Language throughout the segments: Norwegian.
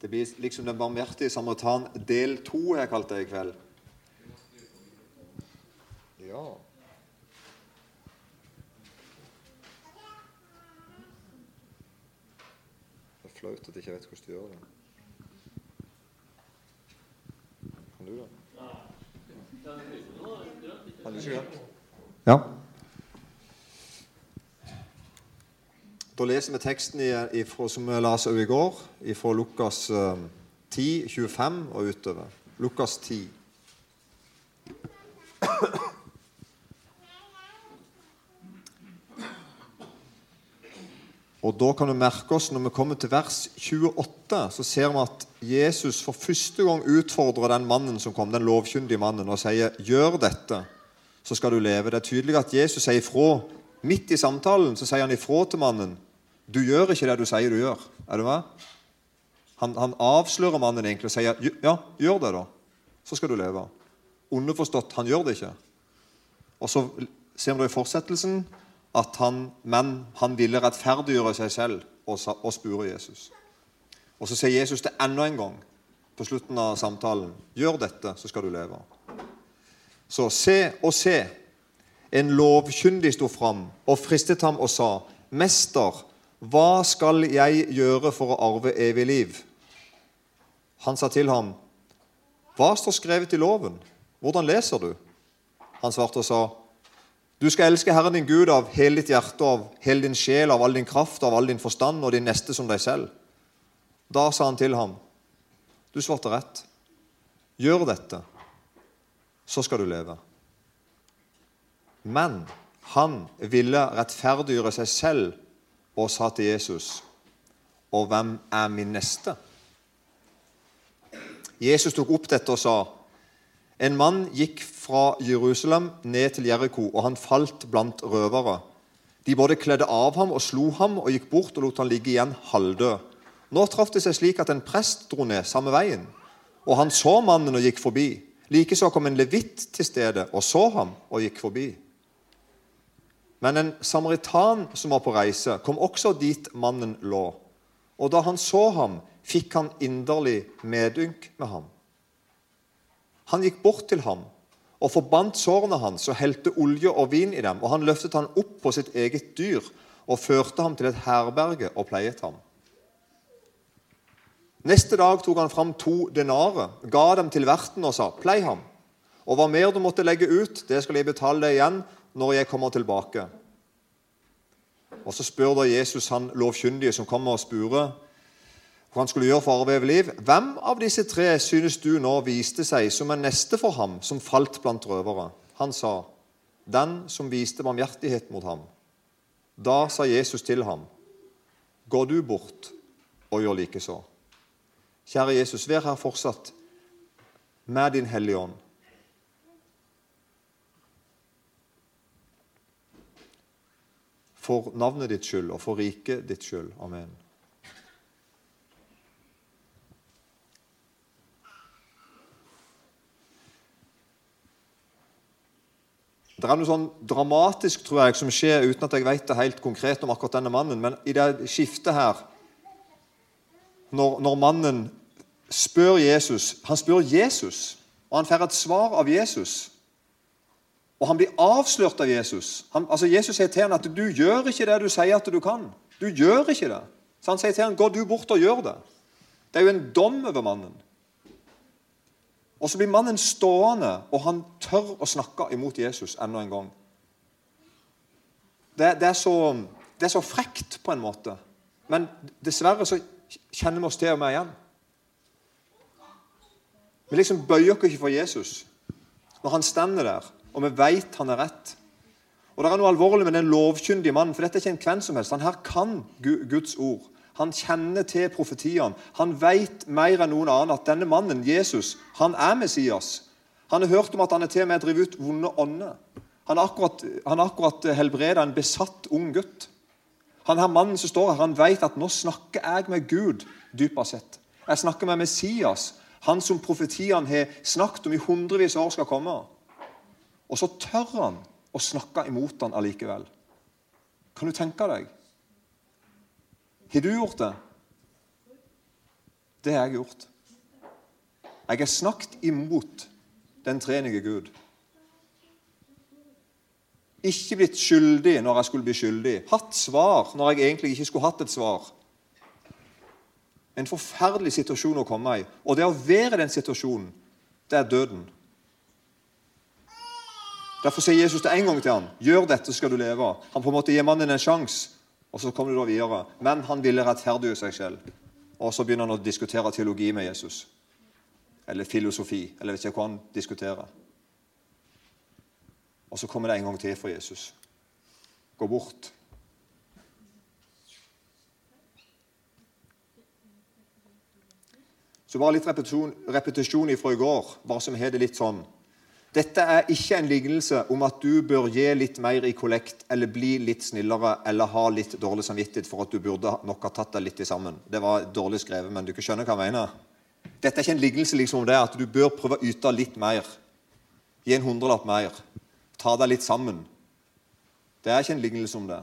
Det blir liksom Den barmhjertige samaritan del to, har jeg kalt det i kveld. Ja. Det er flaut at jeg ikke vet hvordan du gjør det. Kan du det? Ja. Da leser vi teksten i, ifra, som vi leste i går, fra Lukas 10, 25 og utover. Lukas 10. Og da kan du merke oss, Når vi kommer til vers 28, så ser vi at Jesus for første gang utfordrer den mannen som kom, den lovkyndige mannen, og sier 'Gjør dette, så skal du leve'. Det er tydelig at Jesus sier ifra. Midt i samtalen så sier han ifra til mannen. 'Du gjør ikke det du sier du gjør.' Er du med? Han, han avslører mannen egentlig og sier 'Ja, gjør det, da. Så skal du leve'. Underforstått han gjør det ikke. Og så ser vi da i fortsettelsen at han, men han ville rettferdiggjøre seg selv og, og spure Jesus. Og Så sier Jesus det enda en gang på slutten av samtalen. Gjør dette, så skal du leve. Så se og se. En lovkyndig sto fram og fristet ham og sa, Mester, hva skal jeg gjøre for å arve evig liv? Han sa til ham, Hva står skrevet i loven? Hvordan leser du? Han svarte og sa, du skal elske Herren din Gud av hele ditt hjerte, av hele din sjel, av all din kraft, av all din forstand og din neste som deg selv. Da sa han til ham, du svarte rett. Gjør dette, så skal du leve. Men han ville rettferdiggjøre seg selv og sa til Jesus, og hvem er min neste? Jesus tok opp dette og sa, en mann gikk fra Jerusalem ned til Jeriko, og han falt blant røvere. De både kledde av ham og slo ham og gikk bort og lot han ligge igjen halvdød. Nå traff det seg slik at en prest dro ned samme veien, og han så mannen og gikk forbi. Likeså kom en levitt til stedet og så ham og gikk forbi. Men en samaritan som var på reise, kom også dit mannen lå. Og da han så ham, fikk han inderlig medynk med ham. Han gikk bort til ham og forbandt sårene hans og helte olje og vin i dem. Og han løftet han opp på sitt eget dyr og førte ham til et herberge og pleiet ham. Neste dag tok han fram to denarer, ga dem til verten og sa:" Plei ham, og hva mer du måtte legge ut, det skal jeg betale deg igjen når jeg kommer tilbake. Og Så spør da Jesus han lovkyndige som kommer og spurer hva han skulle gjøre for å arve liv. Hvem av disse tre synes du nå viste seg som en neste for ham, som falt blant røvere? Han sa, den som viste barmhjertighet mot ham. Da sa Jesus til ham, gå du bort og gjør likeså. Kjære Jesus, vær her fortsatt med din Hellige Ånd. For navnet ditt skyld og for riket ditt skyld. Amen. Det er noe sånn dramatisk tror jeg, som skjer uten at jeg vet det helt konkret om akkurat denne mannen. Men i det skiftet her, når, når mannen spør Jesus Han spør Jesus, og han får et svar av Jesus. Og han blir avslørt av Jesus. Han, altså Jesus sier til ham at 'du gjør ikke det du sier at du kan'. Du gjør ikke det. Så han sier til ham 'gå du bort og gjør det'. Det er jo en dom over mannen. Og så blir mannen stående, og han tør å snakke imot Jesus enda en gang. Det, det, er så, det, er så, frekt på en måte. Men dessverre så kjenner vi oss til og med igjen. Vi liksom bøyer oss ikke for Jesus når han stender der, og vi vet han er rett. Og Det er noe alvorlig med den lovkyndige mannen, for dette er ikke en hvem som helst. Han her kan Guds ord. Han kjenner til profetiene. Han vet mer enn noen annen at denne mannen, Jesus, han er Messias. Han har hørt om at han er til og med drevet ut vonde ånder. Han har akkurat, han akkurat helbreda en besatt ung gutt. Han her mannen som står her, han vet at nå snakker jeg med Gud, dypere sett. Jeg snakker med Messias, han som profetiene har snakket om i hundrevis av år skal komme. Og så tør han å snakke imot han allikevel. Kan du tenke deg? Har du gjort det? Det har jeg gjort. Jeg har snakket imot den trenige Gud. Ikke blitt skyldig når jeg skulle bli skyldig. Hatt svar når jeg egentlig ikke skulle hatt et svar. En forferdelig situasjon å komme i. Og det å være i den situasjonen, det er døden. Derfor sier Jesus det en gang til ham, 'Gjør dette, skal du leve'. Han på en måte gir mannen en sjanse, og så kommer du da videre. Men han ville rettferdiggjøre seg selv. Og så begynner han å diskutere teologi med Jesus. Eller filosofi. Eller vet ikke hva han diskuterer. Og så kommer det en gang til for Jesus. Gå bort. Så bare litt repetisjon, repetisjon ifra i går, bare som har det litt sånn. Dette er ikke en lignelse om at du bør gi litt mer i kollekt eller bli litt snillere eller ha litt dårlig samvittighet for at du burde nok ha tatt deg litt i sammen. Det var dårlig skrevet, men du kan skjønne hva jeg mener. Dette er ikke en lignelse liksom om det at du bør prøve å yte litt mer. Gi en hundrelapp mer. Ta deg litt sammen. Det er ikke en lignelse om det.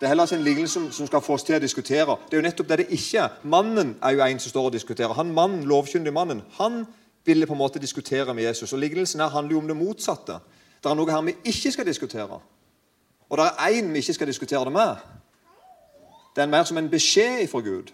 Det er heller ikke en lignelse som, skal få oss til å diskutere. Det er jo nettopp det det ikke er. Mannen er jo en som står og diskuterer. Han mannen, lovkyndig mannen, han ville på en måte diskutere med Jesus. Og Lignelsen her handler jo om det motsatte. Det er noe her vi ikke skal diskutere. Og det er én vi ikke skal diskutere det med. Det er mer som en beskjed fra Gud.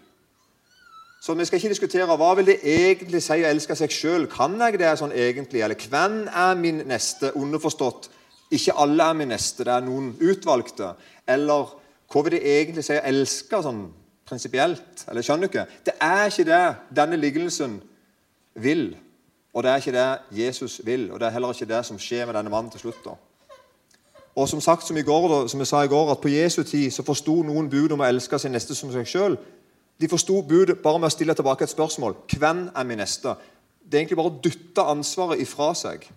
Så vi skal ikke diskutere hva vil det egentlig si å elske seg sjøl. Kan jeg det sånn egentlig? Eller hvem er min neste? Underforstått. Ikke alle er min neste, det er noen utvalgte. Eller hva vil det egentlig si å elske sånn prinsipielt? Eller skjønner du ikke? Det er ikke det denne lignelsen vil. Og det er ikke det Jesus vil, og det er heller ikke det som skjer med denne mannen til slutt. da. Og som sagt, som, går, som jeg sa i går, at På Jesu tid så forsto noen bud om å elske sin neste som seg sjøl. De forsto budet bare med å stille tilbake et spørsmål. Hvem er min neste? Det er egentlig bare å dytte ansvaret ifra seg.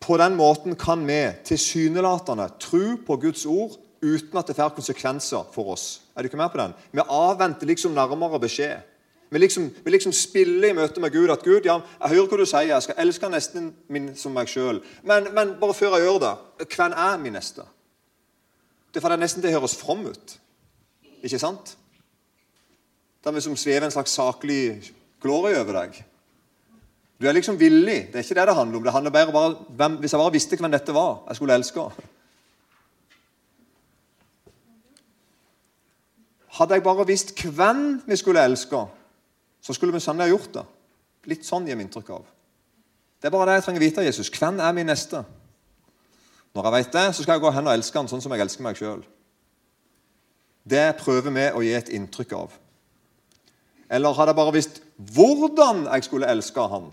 På den måten kan vi tilsynelatende tro på Guds ord uten at det får konsekvenser for oss. Er du ikke med på den? Vi avventer liksom nærmere beskjed. Vi liksom, vi liksom spiller i møte med Gud at Gud, ja, jeg hører hva du sier, jeg skal elske nesten min som meg sjøl. Men, men, bare før jeg gjør det, hvem er min neste? Det er det nesten det høres from ut. Ikke sant? Da vi som svever en slags saklig glorie over deg. Du er liksom villig. Det er ikke det det handler om. Det handler bare, bare hvem, Hvis jeg bare visste hvem dette var, jeg skulle elske Hadde jeg bare visst hvem vi skulle elske, så skulle vi sannelig ha gjort det. Litt sånn gir vi inntrykk av. Det er bare det jeg trenger vite, av Jesus. Hvem er min neste? Når jeg vet det, så skal jeg gå hen og elske han sånn som jeg elsker meg sjøl. Det prøver vi å gi et inntrykk av. Eller hadde jeg bare visst hvordan jeg skulle elske han,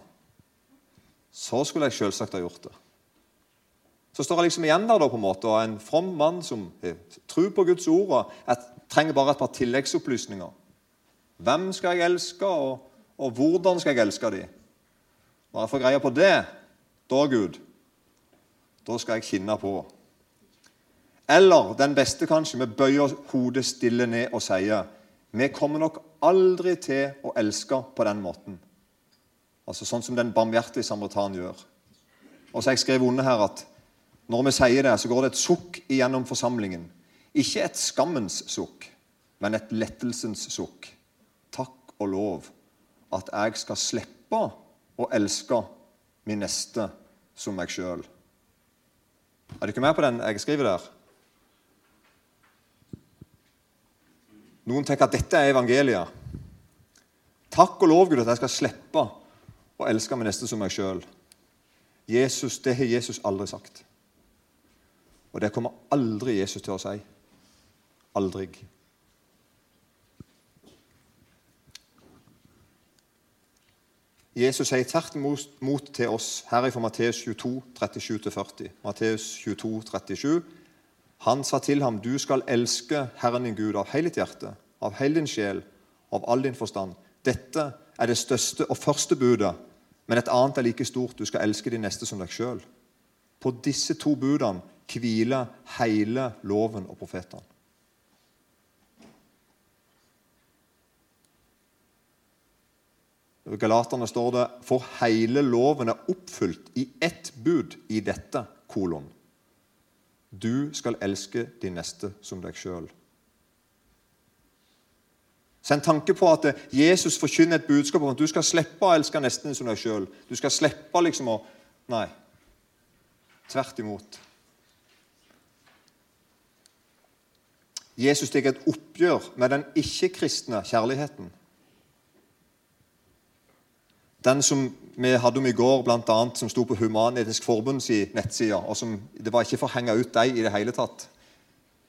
så skulle jeg selvsagt ha gjort det. Så står jeg liksom igjen der da på en måte, og en from mann som tror på Guds ord. og Jeg trenger bare et par tilleggsopplysninger. Hvem skal jeg elske, og, og hvordan skal jeg elske dem? Når jeg får greie på det, da, Gud, da skal jeg kjenne på. Eller den beste, kanskje, vi bøyer hodet stille ned og sier vi kommer nok aldri til å elske på den måten. Altså Sånn som den barmhjertige samaritan gjør. Og så har jeg skrevet under her at når vi sier det, så går det et sukk igjennom forsamlingen. Ikke et skammens sukk, men et lettelsens sukk. Og lov at jeg skal slippe å elske min neste som meg sjøl. Er dere med på den jeg skriver der? Noen tenker at dette er evangeliet. Takk og lov, Gud, at jeg skal slippe å elske min neste som meg sjøl. Jesus, det har Jesus aldri sagt. Og det kommer aldri Jesus til å si. Aldri. Jesus sier tvert imot til oss her fra Matteus 22, 37-40. Matteus 22, 37. Han sa til ham, 'Du skal elske Herren din Gud av hele ditt hjerte, av hele din sjel, av all din forstand.' Dette er det største og første budet, men et annet er like stort. Du skal elske din neste som deg sjøl. På disse to budene hviler hele loven og profetene. Galaterne står det for hele loven er oppfylt i ett bud i dette kolon. Du skal elske din neste som deg sjøl. Så en tanke på at Jesus forkynner et budskap om at du skal slippe å elske nesten som deg sjøl. Du skal slippe liksom å Nei. Tvert imot. Jesus tar et oppgjør med den ikke-kristne kjærligheten. Den som vi hadde om i går, blant annet, som sto på Human-Etisk Forbunds nettside. og som, Det var ikke for å henge ut dem i det hele tatt.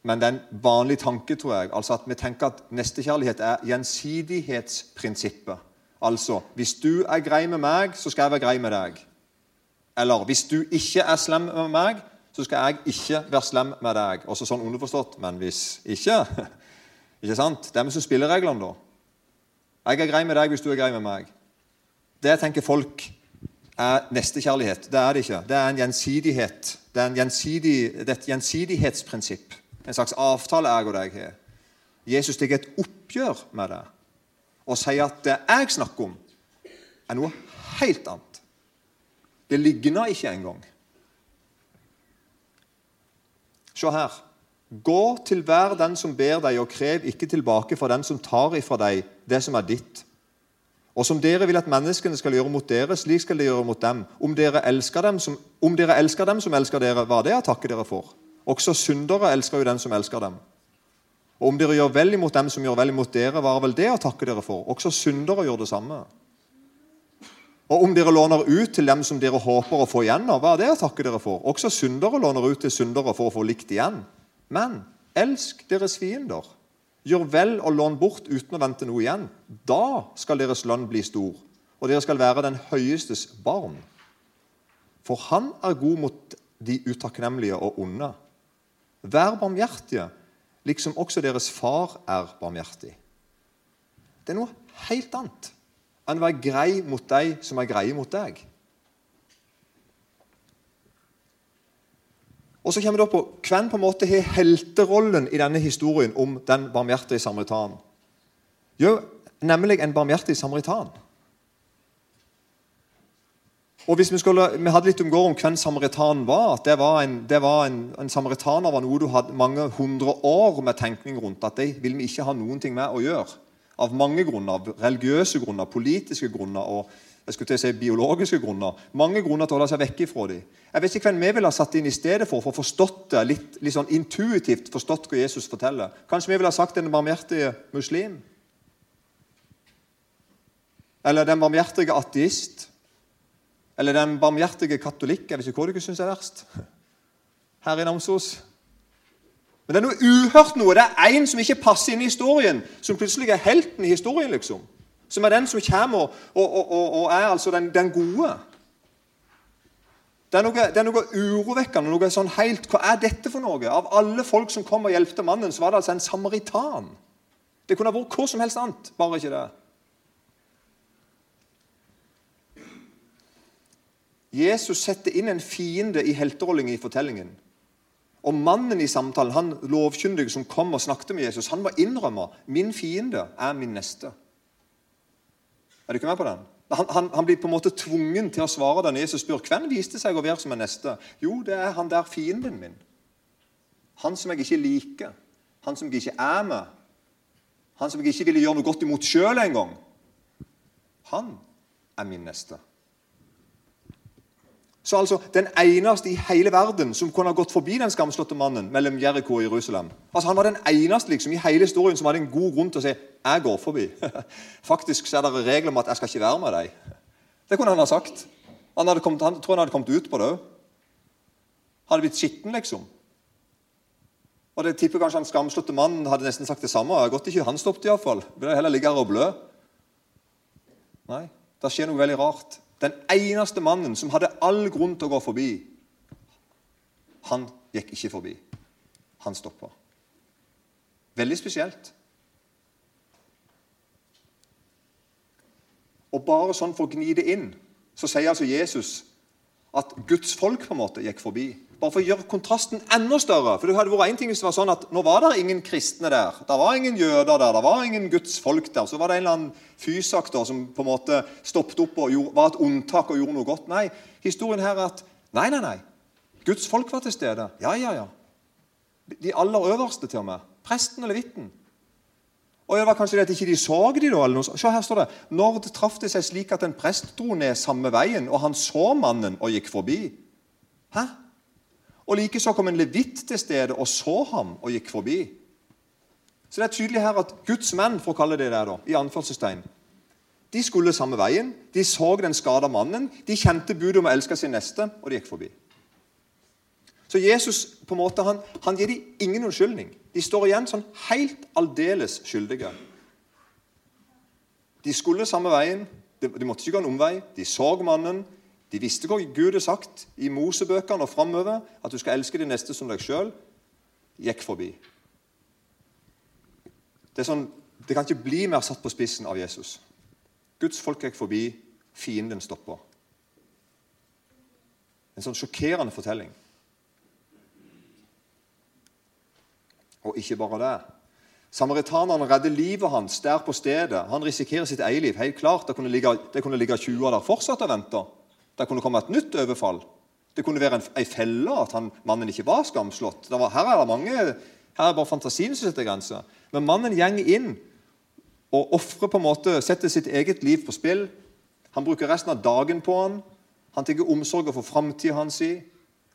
Men det er en vanlig tanke, tror jeg. altså at Vi tenker at nestekjærlighet er gjensidighetsprinsippet. Altså hvis du er grei med meg, så skal jeg være grei med deg. Eller hvis du ikke er slem med meg, så skal jeg ikke være slem med deg. Også sånn underforstått. Men hvis ikke Ikke sant? Det er vi som spiller reglene, da. Jeg er grei med deg hvis du er grei med meg. Det tenker folk er nestekjærlighet. Det er det ikke. Det er en gjensidighet. Det er, en gjensidig, det er et gjensidighetsprinsipp. En slags avtale jeg og deg har. Jesus tar et oppgjør med det og sier at det jeg snakker om, er noe helt annet. Det ligner ikke engang. Se her. Gå til hver den som ber deg, og krev ikke tilbake fra den som tar ifra deg det som er ditt. Og som dere vil at menneskene skal gjøre mot dere, slik skal de gjøre mot dem. Om dere elsker dem som, om dere elsker, dem som elsker dere, hva det er takker takke dere for. Også syndere elsker jo den som elsker dem. Og om dere gjør vel imot dem som gjør vel imot dere, hva er vel det å takke dere for. Også syndere gjør det samme. Og om dere låner ut til dem som dere håper å få igjen, hva er det å takke dere for? Også syndere låner ut til syndere for å få likt igjen. Men elsk deres fiender. Gjør vel og lån bort uten å vente noe igjen. Da skal deres lønn bli stor, og dere skal være den høyestes barn. For han er god mot de utakknemlige og onde. Vær barmhjertige, liksom også deres far er barmhjertig. Det er noe helt annet enn å være grei mot deg som er greie mot deg. Og så kommer det opp på Hvem på en måte har helterollen i denne historien om den barmhjertige samaritanen? Jo, nemlig en barmhjertig samaritan. Og hvis Vi skulle, vi hadde litt om om hvem samaritanen var. at det var en, det var en, en Samaritaner var noe du hadde mange hundre år med tenkning rundt. At det vil vi ikke ha noen ting med å gjøre. Av mange grunner. Av religiøse grunner, politiske grunner og jeg skulle til å si biologiske grunner. Mange grunner til å holde seg vekk ifra dem. Jeg vet ikke hvem vi ville ha satt inn i stedet for for å forstått det, litt, litt sånn intuitivt forstått hva Jesus forteller. Kanskje vi ville ha sagt den barmhjertige muslim? Eller den barmhjertige ateist? Eller den barmhjertige katolikk. Jeg vet ikke hva dere syns er verst. Her i Namsos. Men det er noe uhørt noe. Det er én som ikke passer inn i historien, som plutselig er helten i historien. liksom. Som er den som kommer og, og, og, og er altså den, den, gode. Det er, noe, det er noe urovekkende. noe sånn helt, Hva er dette for noe? Av alle folk som kom og hjelpte mannen, så var det altså en samaritan. Det kunne ha vært hvor som helst annet, bare ikke det. Jesus setter inn en fiende i helterollen i fortellingen. Og mannen i samtalen, han lovkyndige som kom og snakket med Jesus, han var innrømma min fiende er min neste. Er du ikke med på den? Han, han, han, blir på en måte tvungen til å svare da Jesus spør hvem viste seg å være som en neste. Jo, det er han der fienden min. Han som jeg ikke liker. Han som jeg ikke er med. Han som jeg ikke ville gjøre noe godt imot sjøl engang. Han er min neste. Så altså den eneste i hele verden som kunne ha gått forbi den skamslåtte mannen mellom Jeriko og Jerusalem. Altså Han var den eneste liksom, i hele historien som hadde en god grunn til å si 'jeg går forbi'. Faktisk så er det regler om at 'jeg skal ikke være med deg'. Det kunne han ha sagt. Han, hadde kommet, han tror han hadde kommet ut på det òg. Hadde blitt skitten, liksom. Og det tipper kanskje han skamslåtte mannen hadde nesten sagt det samme. Godt ikke han stoppet, iallfall. Ville heller ligge her og blø. Nei, det skjer noe veldig rart. Den eneste mannen som hadde all grunn til å gå forbi, han gikk ikke forbi. Han stoppa. Veldig spesielt. Og bare sånn for å gni det inn, så sier altså Jesus at Guds folk på en måte gikk forbi. Bare for å gjøre kontrasten enda større. For det hadde vært en ting hvis det var sånn at Nå var det ingen kristne der. Det var ingen jøder der. Det var ingen Guds folk der. Så var det en eller annen fysak der som på en måte stoppet opp og gjorde, var et unntak og gjorde noe godt. Nei, historien her er at nei, nei, nei. Guds folk var til stede. Ja, ja, ja. De aller øverste, til og med. Presten og levitten. Og det var kanskje det at ikke de så de da, eller noe. Se, her står det Når det traff det seg slik at en prest dro ned samme veien, og han så mannen og gikk forbi. Hæ? Og likeså kom en levitt til stedet og så ham og gikk forbi. Så det er tydelig her at Guds menn, for å kalle det det, da, i anførselstegn, de skulle samme veien. De så den skada mannen. De kjente budet om å elske sin neste, og de gikk forbi. Så Jesus på en måte, han, han gir dem ingen unnskyldning. De står igjen sånn helt aldeles skyldige. De skulle samme veien. De, de måtte ikke gå en omvei. De så mannen. De visste hva Gud hadde sagt i Mosebøkene og framover, at du skal elske de neste som deg sjøl. Gikk forbi. Det, sånn, det kan ikke bli mer satt på spissen av Jesus. Guds folk gikk forbi, fienden stoppa. En sånn sjokkerende fortelling. Og ikke bare det. Samaritanerne redder livet hans der på stedet. Han risikerer sitt eget liv. Helt klart, Det kunne ligge, det kunne ligge 20 år der fortsatt og vente. Det kunne komme et nytt overfall. Det kunne være en, en felle at han, mannen ikke var skamslått. Var, her er det mange, her er bare fantasien som setter grenser. Men mannen går inn og offrer på en måte, setter sitt eget liv på spill. Han bruker resten av dagen på han. Han tar omsorg for framtida hans.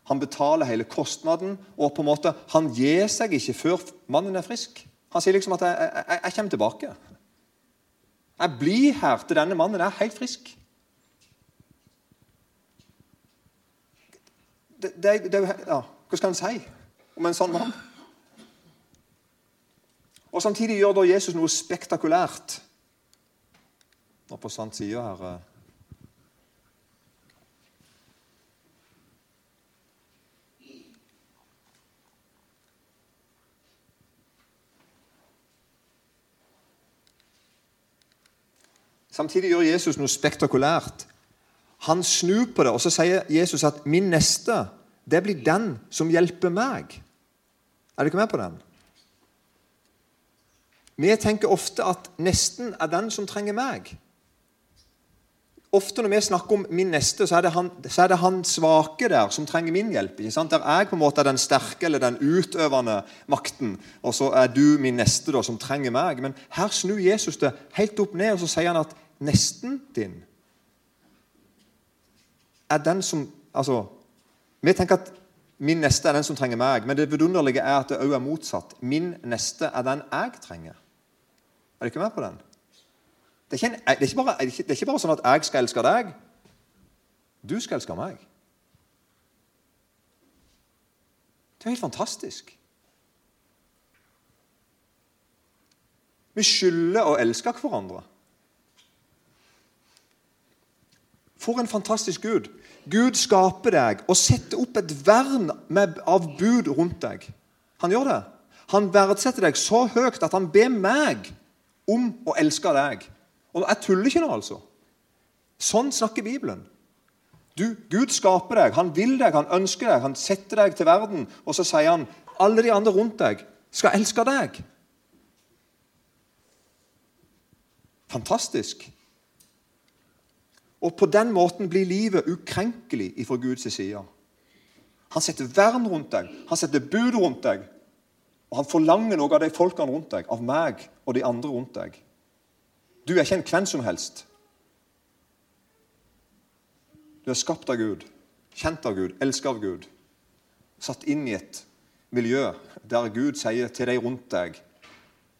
Han betaler hele kostnaden, og på en måte, han gir seg ikke før mannen er frisk. Han sier liksom at jeg, jeg, jeg kommer tilbake. Jeg blir her til denne mannen er helt frisk. Det, det, det, ja, hva skal en si om en sånn mann? Og Samtidig gjør da Jesus noe spektakulært. Nå på sant side her eh, Samtidig gjør Jesus noe spektakulært. Han snur på det, og så sier Jesus at 'min neste, det blir den som hjelper meg'. Er dere med på den? Vi tenker ofte at nesten er den som trenger meg. Ofte når vi snakker om min neste, så er det han, er det han svake der som trenger min hjelp. Der jeg på en måte er den sterke eller den utøvende makten, og så er du min neste da, som trenger meg. Men her snur Jesus det helt opp ned, og så sier han at nesten din er den som Altså, vi tenker at min neste er den som trenger meg, men det vidunderlige er at det òg er motsatt. Min neste er den jeg trenger. Er du ikke med på den? Det er, en, det, er bare, det er ikke bare sånn at jeg skal elske deg. Du skal elske meg. Det er helt fantastisk. Vi skylder å elske hverandre. For en fantastisk Gud. Gud skaper deg og setter opp et vern med, av bud rundt deg. Han gjør det. Han verdsetter deg så høyt at han ber meg om å elske deg. Og Jeg tuller ikke nå, altså. Sånn snakker Bibelen. Du, Gud skaper deg, han vil deg, han ønsker deg, han setter deg til verden. Og så sier han alle de andre rundt deg skal elske deg. Fantastisk. Og på den måten blir livet ukrenkelig ifra Guds side. Han setter vern rundt deg, han setter bud rundt deg. Og han forlanger noe av de folkene rundt deg, av meg og de andre rundt deg. Du er ikke en hvem som helst. Du er skapt av Gud, kjent av Gud, elsket av Gud. Satt inn i et miljø der Gud sier til de rundt deg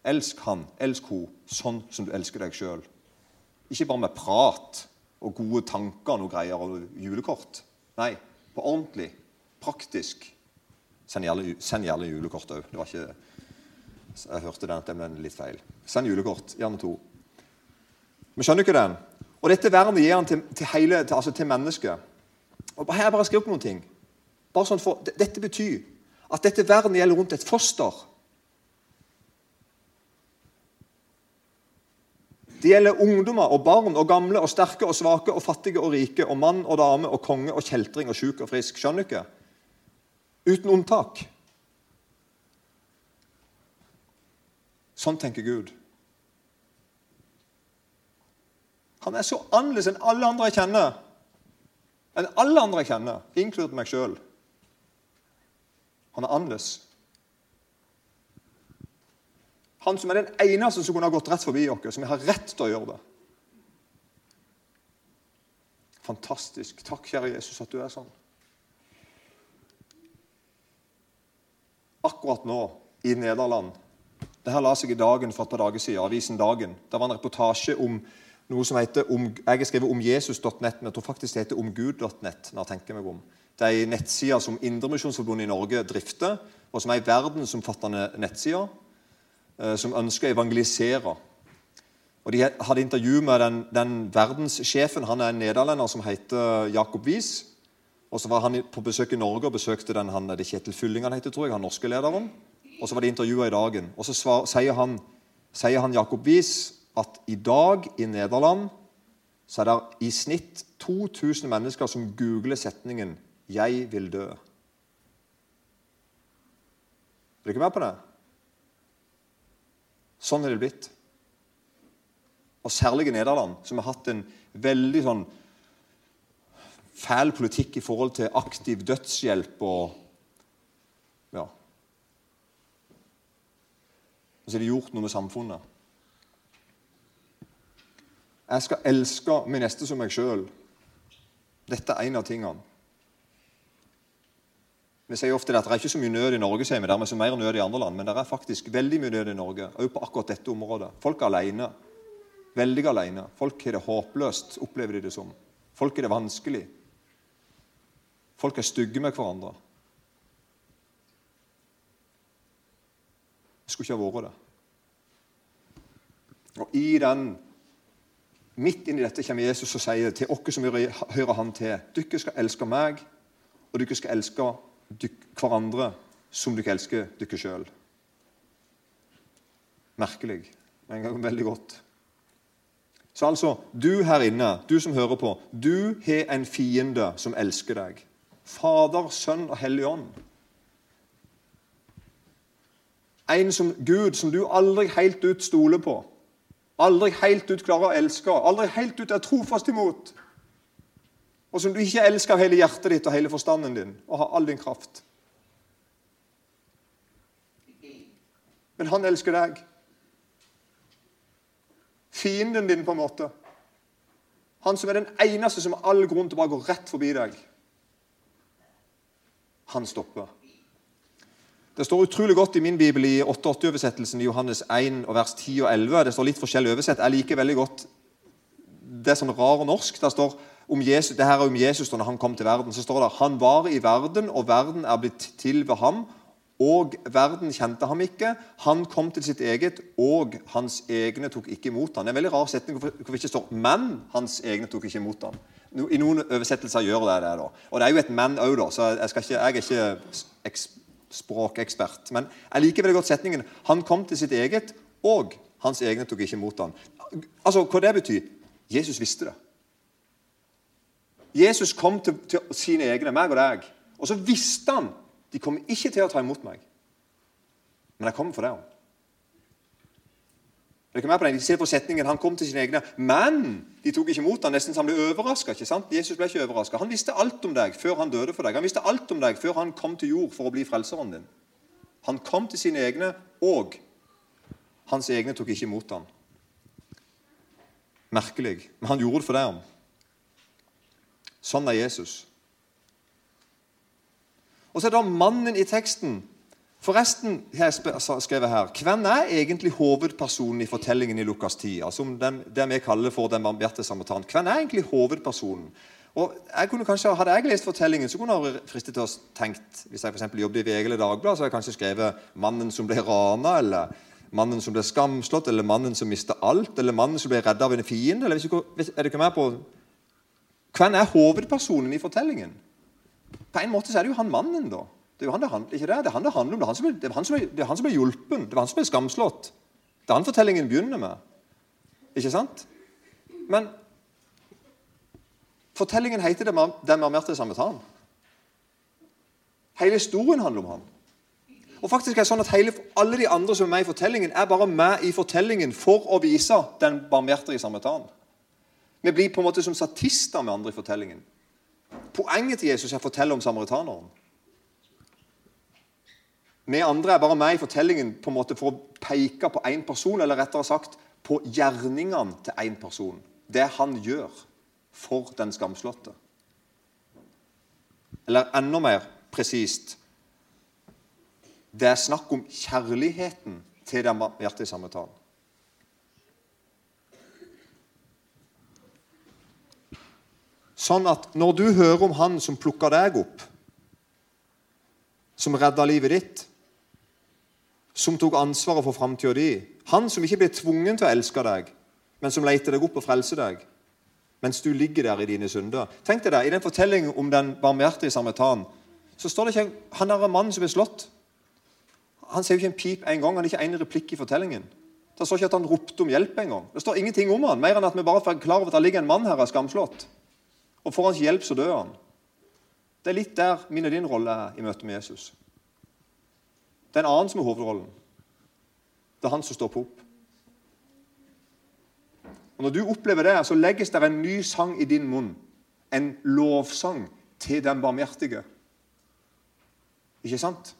Elsk han, elsk hun, sånn som du elsker deg sjøl. Ikke bare med prat og gode tanker og greier og julekort. Nei, på ordentlig, praktisk. Send gjerne, julekort òg. Det var ikke Jeg hørte den det ble litt feil. Send julekort. Gjerne to. Vi skjønner ikke den. Og dette vernet gir han til, til, hele, til, altså til mennesket. Og Her bare skrevet noen ting. Bare sånn for, dette betyr at dette vernet gjelder rundt et foster. Det gjelder ungdommer og barn og gamle og sterke og svake og fattige og rike og mann og dame og konge og kjeltring og sjuk og frisk. Skjønner du ikke? Uten unntak. Sånn tenker Gud. Han er så annerledes enn alle andre jeg kjenner. Enn alle andre jeg kjenner, inkludert meg sjøl. Han er annerledes. Han som er den eneste som kunne ha gått rett forbi oss, som har rett til å gjøre det. Fantastisk. Takk, kjære Jesus, at du er sånn. Akkurat nå, i Nederland Det her la seg i Dagen for et par dager siden, avisen Dagen. Det var en reportasje om noe som heter om, Jeg har skrevet om Jesus.net, men jeg tror faktisk det heter omgud.net. når jeg tenker meg om. Det er en nettside som Indremisjonsforbundet i Norge drifter, og som er en verdensomfattende nettside som ønsker å evangelisere. Og De hadde intervju med den, den verdenssjefen. Han er en nederlender som heter Jakob Wies. Og så var han på besøk i Norge og besøkte den han, det Kjetil Fylling han heter, tror jeg, han norske lederen. Og så var det intervjua i dagen. Og så svar, sier, han, sier han Jakob Wies at i dag i Nederland så er det i snitt 2000 mennesker som googler setningen 'Jeg vil dø'. Er du ikke med på det? Sånn er det blitt. Og særlig i Nederland, som har hatt en veldig sånn fæl politikk i forhold til aktiv dødshjelp og Ja. Og så er det gjort noe med samfunnet. Jeg skal elske min neste som meg sjøl. Dette er en av tingene. Vi sier ofte at det er ikke så mye nød i Norge, sier vi, dermed så mer nød i andre land. Men det er faktisk veldig mye nød i Norge, òg på akkurat dette området. Folk er alene. Veldig alene. Folk har det håpløst, opplever de det som. Folk har det vanskelig. Folk er stygge med hverandre. Det skulle ikke ha vært det. Og i den Midt inni dette kommer Jesus og sier til oss som vi hører Han til Dere skal elske meg, og dere skal elske hverandre som dere elsker dere sjøl. Merkelig, men veldig godt. Så altså, du her inne, du som hører på, du har en fiende som elsker deg. Fader, Sønn og Hellig Ånd. En som Gud som du aldri helt ut stoler på. Aldri helt ut klarer å elske. Aldri helt ut er trofast imot. Og som du ikke elsker av hele hjertet ditt og hele forstanden din og har all din kraft. Men han elsker deg. Fienden din, på en måte. Han som er den eneste som har all grunn til å bare gå rett forbi deg han stopper. Det står utrolig godt i min bibel i 88-oversettelsen i Johannes 1 vers 10 og 11. Det står litt forskjellig oversett. Jeg liker veldig godt det er sånn rar norsk. Det står Jesus, det her er om Jesus da han kom til verden. Så står det han var i verden, og verden er blitt til ved ham. Og verden kjente ham ikke. Han kom til sitt eget, og hans egne tok ikke imot ham. Det er en veldig rar setning hvorfor det ikke står 'men hans egne tok ikke imot ham'. I noen oversettelser gjør det det. da. Og det er jo et 'men' òg, da, så jeg, ikke, jeg, er ikke språkekspert. Men jeg liker veldig godt setningen 'Han kom til sitt eget, og hans egne tok ikke imot ham'. Altså, Hva det betyr? Jesus visste det. Jesus kom til, til sine egne, meg og deg. Og så visste han de kommer ikke til å ta imot meg. Men jeg kommer for deg. Dere med på den? De ser på setningen, Han kom til sine egne, men de tok ikke imot ham, nesten så han ble overraska. Jesus ble ikke overraska. Han visste alt om deg før han døde for deg. Han visste alt om deg før han kom til jord for å bli frelseren din. Han kom til sine egne, og hans egne tok ikke imot ham. Merkelig. Men han gjorde det for deg. Sånn er Jesus. Og så er det mannen i teksten Forresten, har jeg skrevet her, Hvem er egentlig hovedpersonen i fortellingen i Lukas 10? Altså den, det vi kaller for den barmhjertige samaritan. Hvem er egentlig hovedpersonen? Og jeg kunne kanskje, Hadde jeg lest fortellingen, så kunne jeg fristet til å tenkt Hvis jeg for jobbet i VG eller Dagbladet, så hadde jeg kanskje skrevet 'Mannen som ble rana', eller 'Mannen som ble skamslått', eller 'Mannen som mistet alt', eller 'Mannen som ble redda av en fiende'. eller hvis, Er det ikke med på Hvem er hovedpersonen i fortellingen? På en måte så er det jo han mannen, da. Det er jo han det handler, er han om. Det er han som, er han han hjulpen. Det er han som er skamslått. Det er han fortellingen begynner med. Ikke sant? Men fortellingen heter 'Den marmerte samaritan'. Hele historien handler om ham. Og faktisk er det sånn at hele, Alle de andre som er med i fortellingen, er bare med i fortellingen for å vise den barmhjertige samaritan. Vi blir på en måte som statister med andre i fortellingen. Poenget til Jesus er å fortelle om samaritaneren. Vi andre er bare med i fortellingen på en måte for å peke på én person, eller rettere sagt på gjerningene til én person. Det han gjør for den skamslåtte. Eller enda mer presist Det er snakk om kjærligheten til den barmhjertige samtalen. Sånn at når du hører om han som plukka deg opp, som redda livet ditt, som tok ansvaret for framtida di, han som ikke ble tvungen til å elske deg, men som leter deg opp og frelser deg, mens du ligger der i dine synder Tenk deg det, I den fortellingen om den barmhjertige samaritan så står det ikke en, han er en mann som er slått. Han sier jo ikke en pip en gang. Han har ikke en replikk i fortellingen. Det står ikke at han ropte om hjelp engang. Det står ingenting om han, mer enn at vi bare er klar over at det ligger en mann her og skamslått. Og får hans hjelp, så dør han. Det er litt der min og din rolle er i møte med Jesus. Det er en annen som er hovedrollen. Det er han som stopper opp. Og Når du opplever det, så legges det en ny sang i din munn. En lovsang til den barmhjertige. Ikke sant?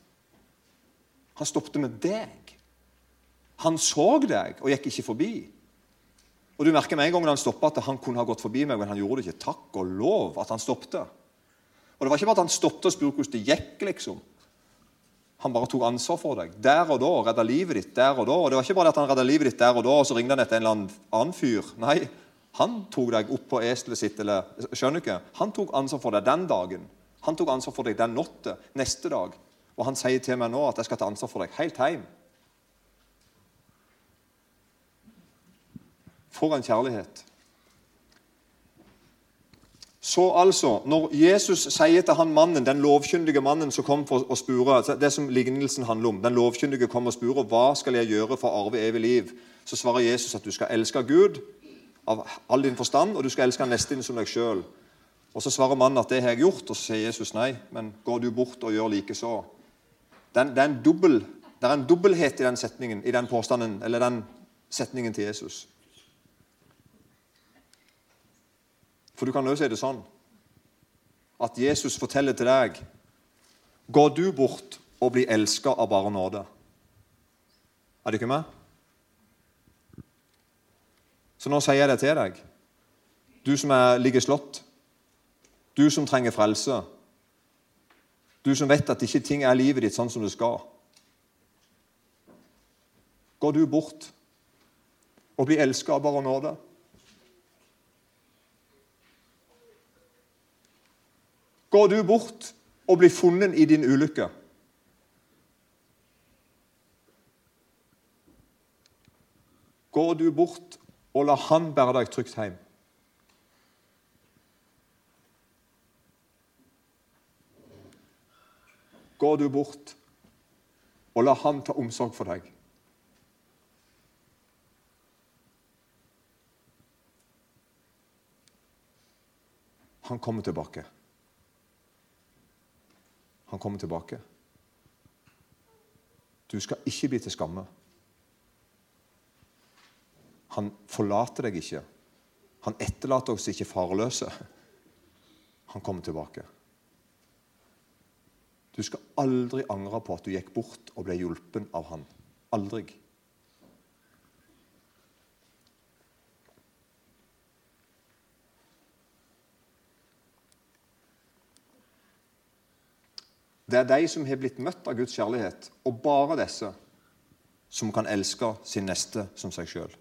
Han stoppet med deg. Han så deg og gikk ikke forbi. Og du merker med en gang når han stoppet at han kunne ha gått forbi meg, men han gjorde det ikke. Takk og lov at han stoppet. Og det var ikke bare at han stoppet og spurte hvordan det gikk. liksom. Han bare tok ansvar for deg der og da. Redda livet ditt der og da. Og det var ikke bare at han redda livet ditt der og da, og så ringte han etter en eller annen fyr. Nei, han tok deg opp på eselet sitt. eller, skjønner du ikke? Han tok ansvar for deg den dagen. Han tok ansvar for deg den natta, neste dag. Og han sier til meg nå at jeg skal ta ansvar for deg helt hjem. For en kjærlighet. Så altså, Når Jesus sier til han mannen, den lovkyndige mannen som kom for å spure altså Det som lignelsen handler om, den lovkyndige kom og spurte hva skal jeg gjøre for å arve evig liv, så svarer Jesus at du skal elske Gud av all din forstand, og du skal elske nesten som deg sjøl. Og Så svarer mannen at det har jeg gjort, og så sier Jesus nei, men går du bort og gjør likeså. Det, det, er dobbel, det er en dobbelthet i den setningen, i den påstanden, eller den setningen til Jesus. For du kan også si det sånn at Jesus forteller til deg Går du bort og blir elska av bare nåde? Er det ikke med? Så nå sier jeg det til deg. Du som er, ligger slått. Du som trenger frelse. Du som vet at ikke ting er livet ditt sånn som det skal. Går du bort og blir elska av bare nåde? Går du bort og blir funnet i din ulykke? Går du bort og lar han bære deg trygt hjem? Går du bort og lar han ta omsorg for deg? Han kommer tilbake. Han kommer tilbake. Du skal ikke bli til skamme. Han forlater deg ikke. Han etterlater oss ikke farløse. Han kommer tilbake. Du skal aldri angre på at du gikk bort og ble hjulpen av han. Aldri. Det er de som har blitt møtt av Guds kjærlighet, og bare disse, som kan elske sin neste som seg sjøl.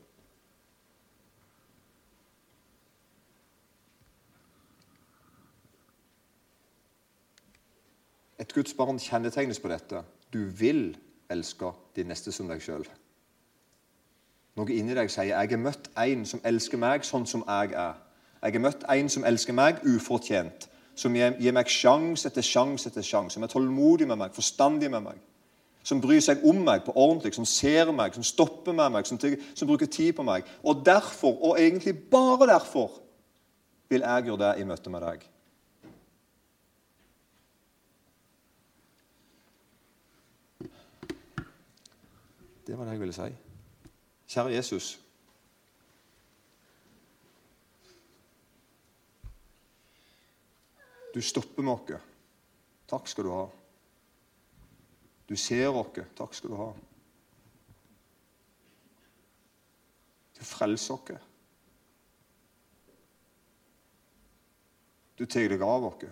Et Guds barn kjennetegnes på dette. Du vil elske din neste som deg sjøl. Noe inni deg sier 'Jeg har møtt en som elsker meg sånn som jeg er'. Jeg har møtt en som elsker meg ufortjent som gir meg sjanse etter sjanse etter sjanse, som er tålmodig med meg, forstandig med meg, som bryr seg om meg på ordentlig, som ser meg, som stopper med meg, som, som bruker tid på meg. Og derfor, og egentlig bare derfor, vil jeg gjøre det i møte med deg. Det var det jeg ville si. Kjære Jesus. Du stopper med oss. Takk skal du ha. Du ser oss. Takk skal du ha. Du frelser oss. Du tar deg av oss.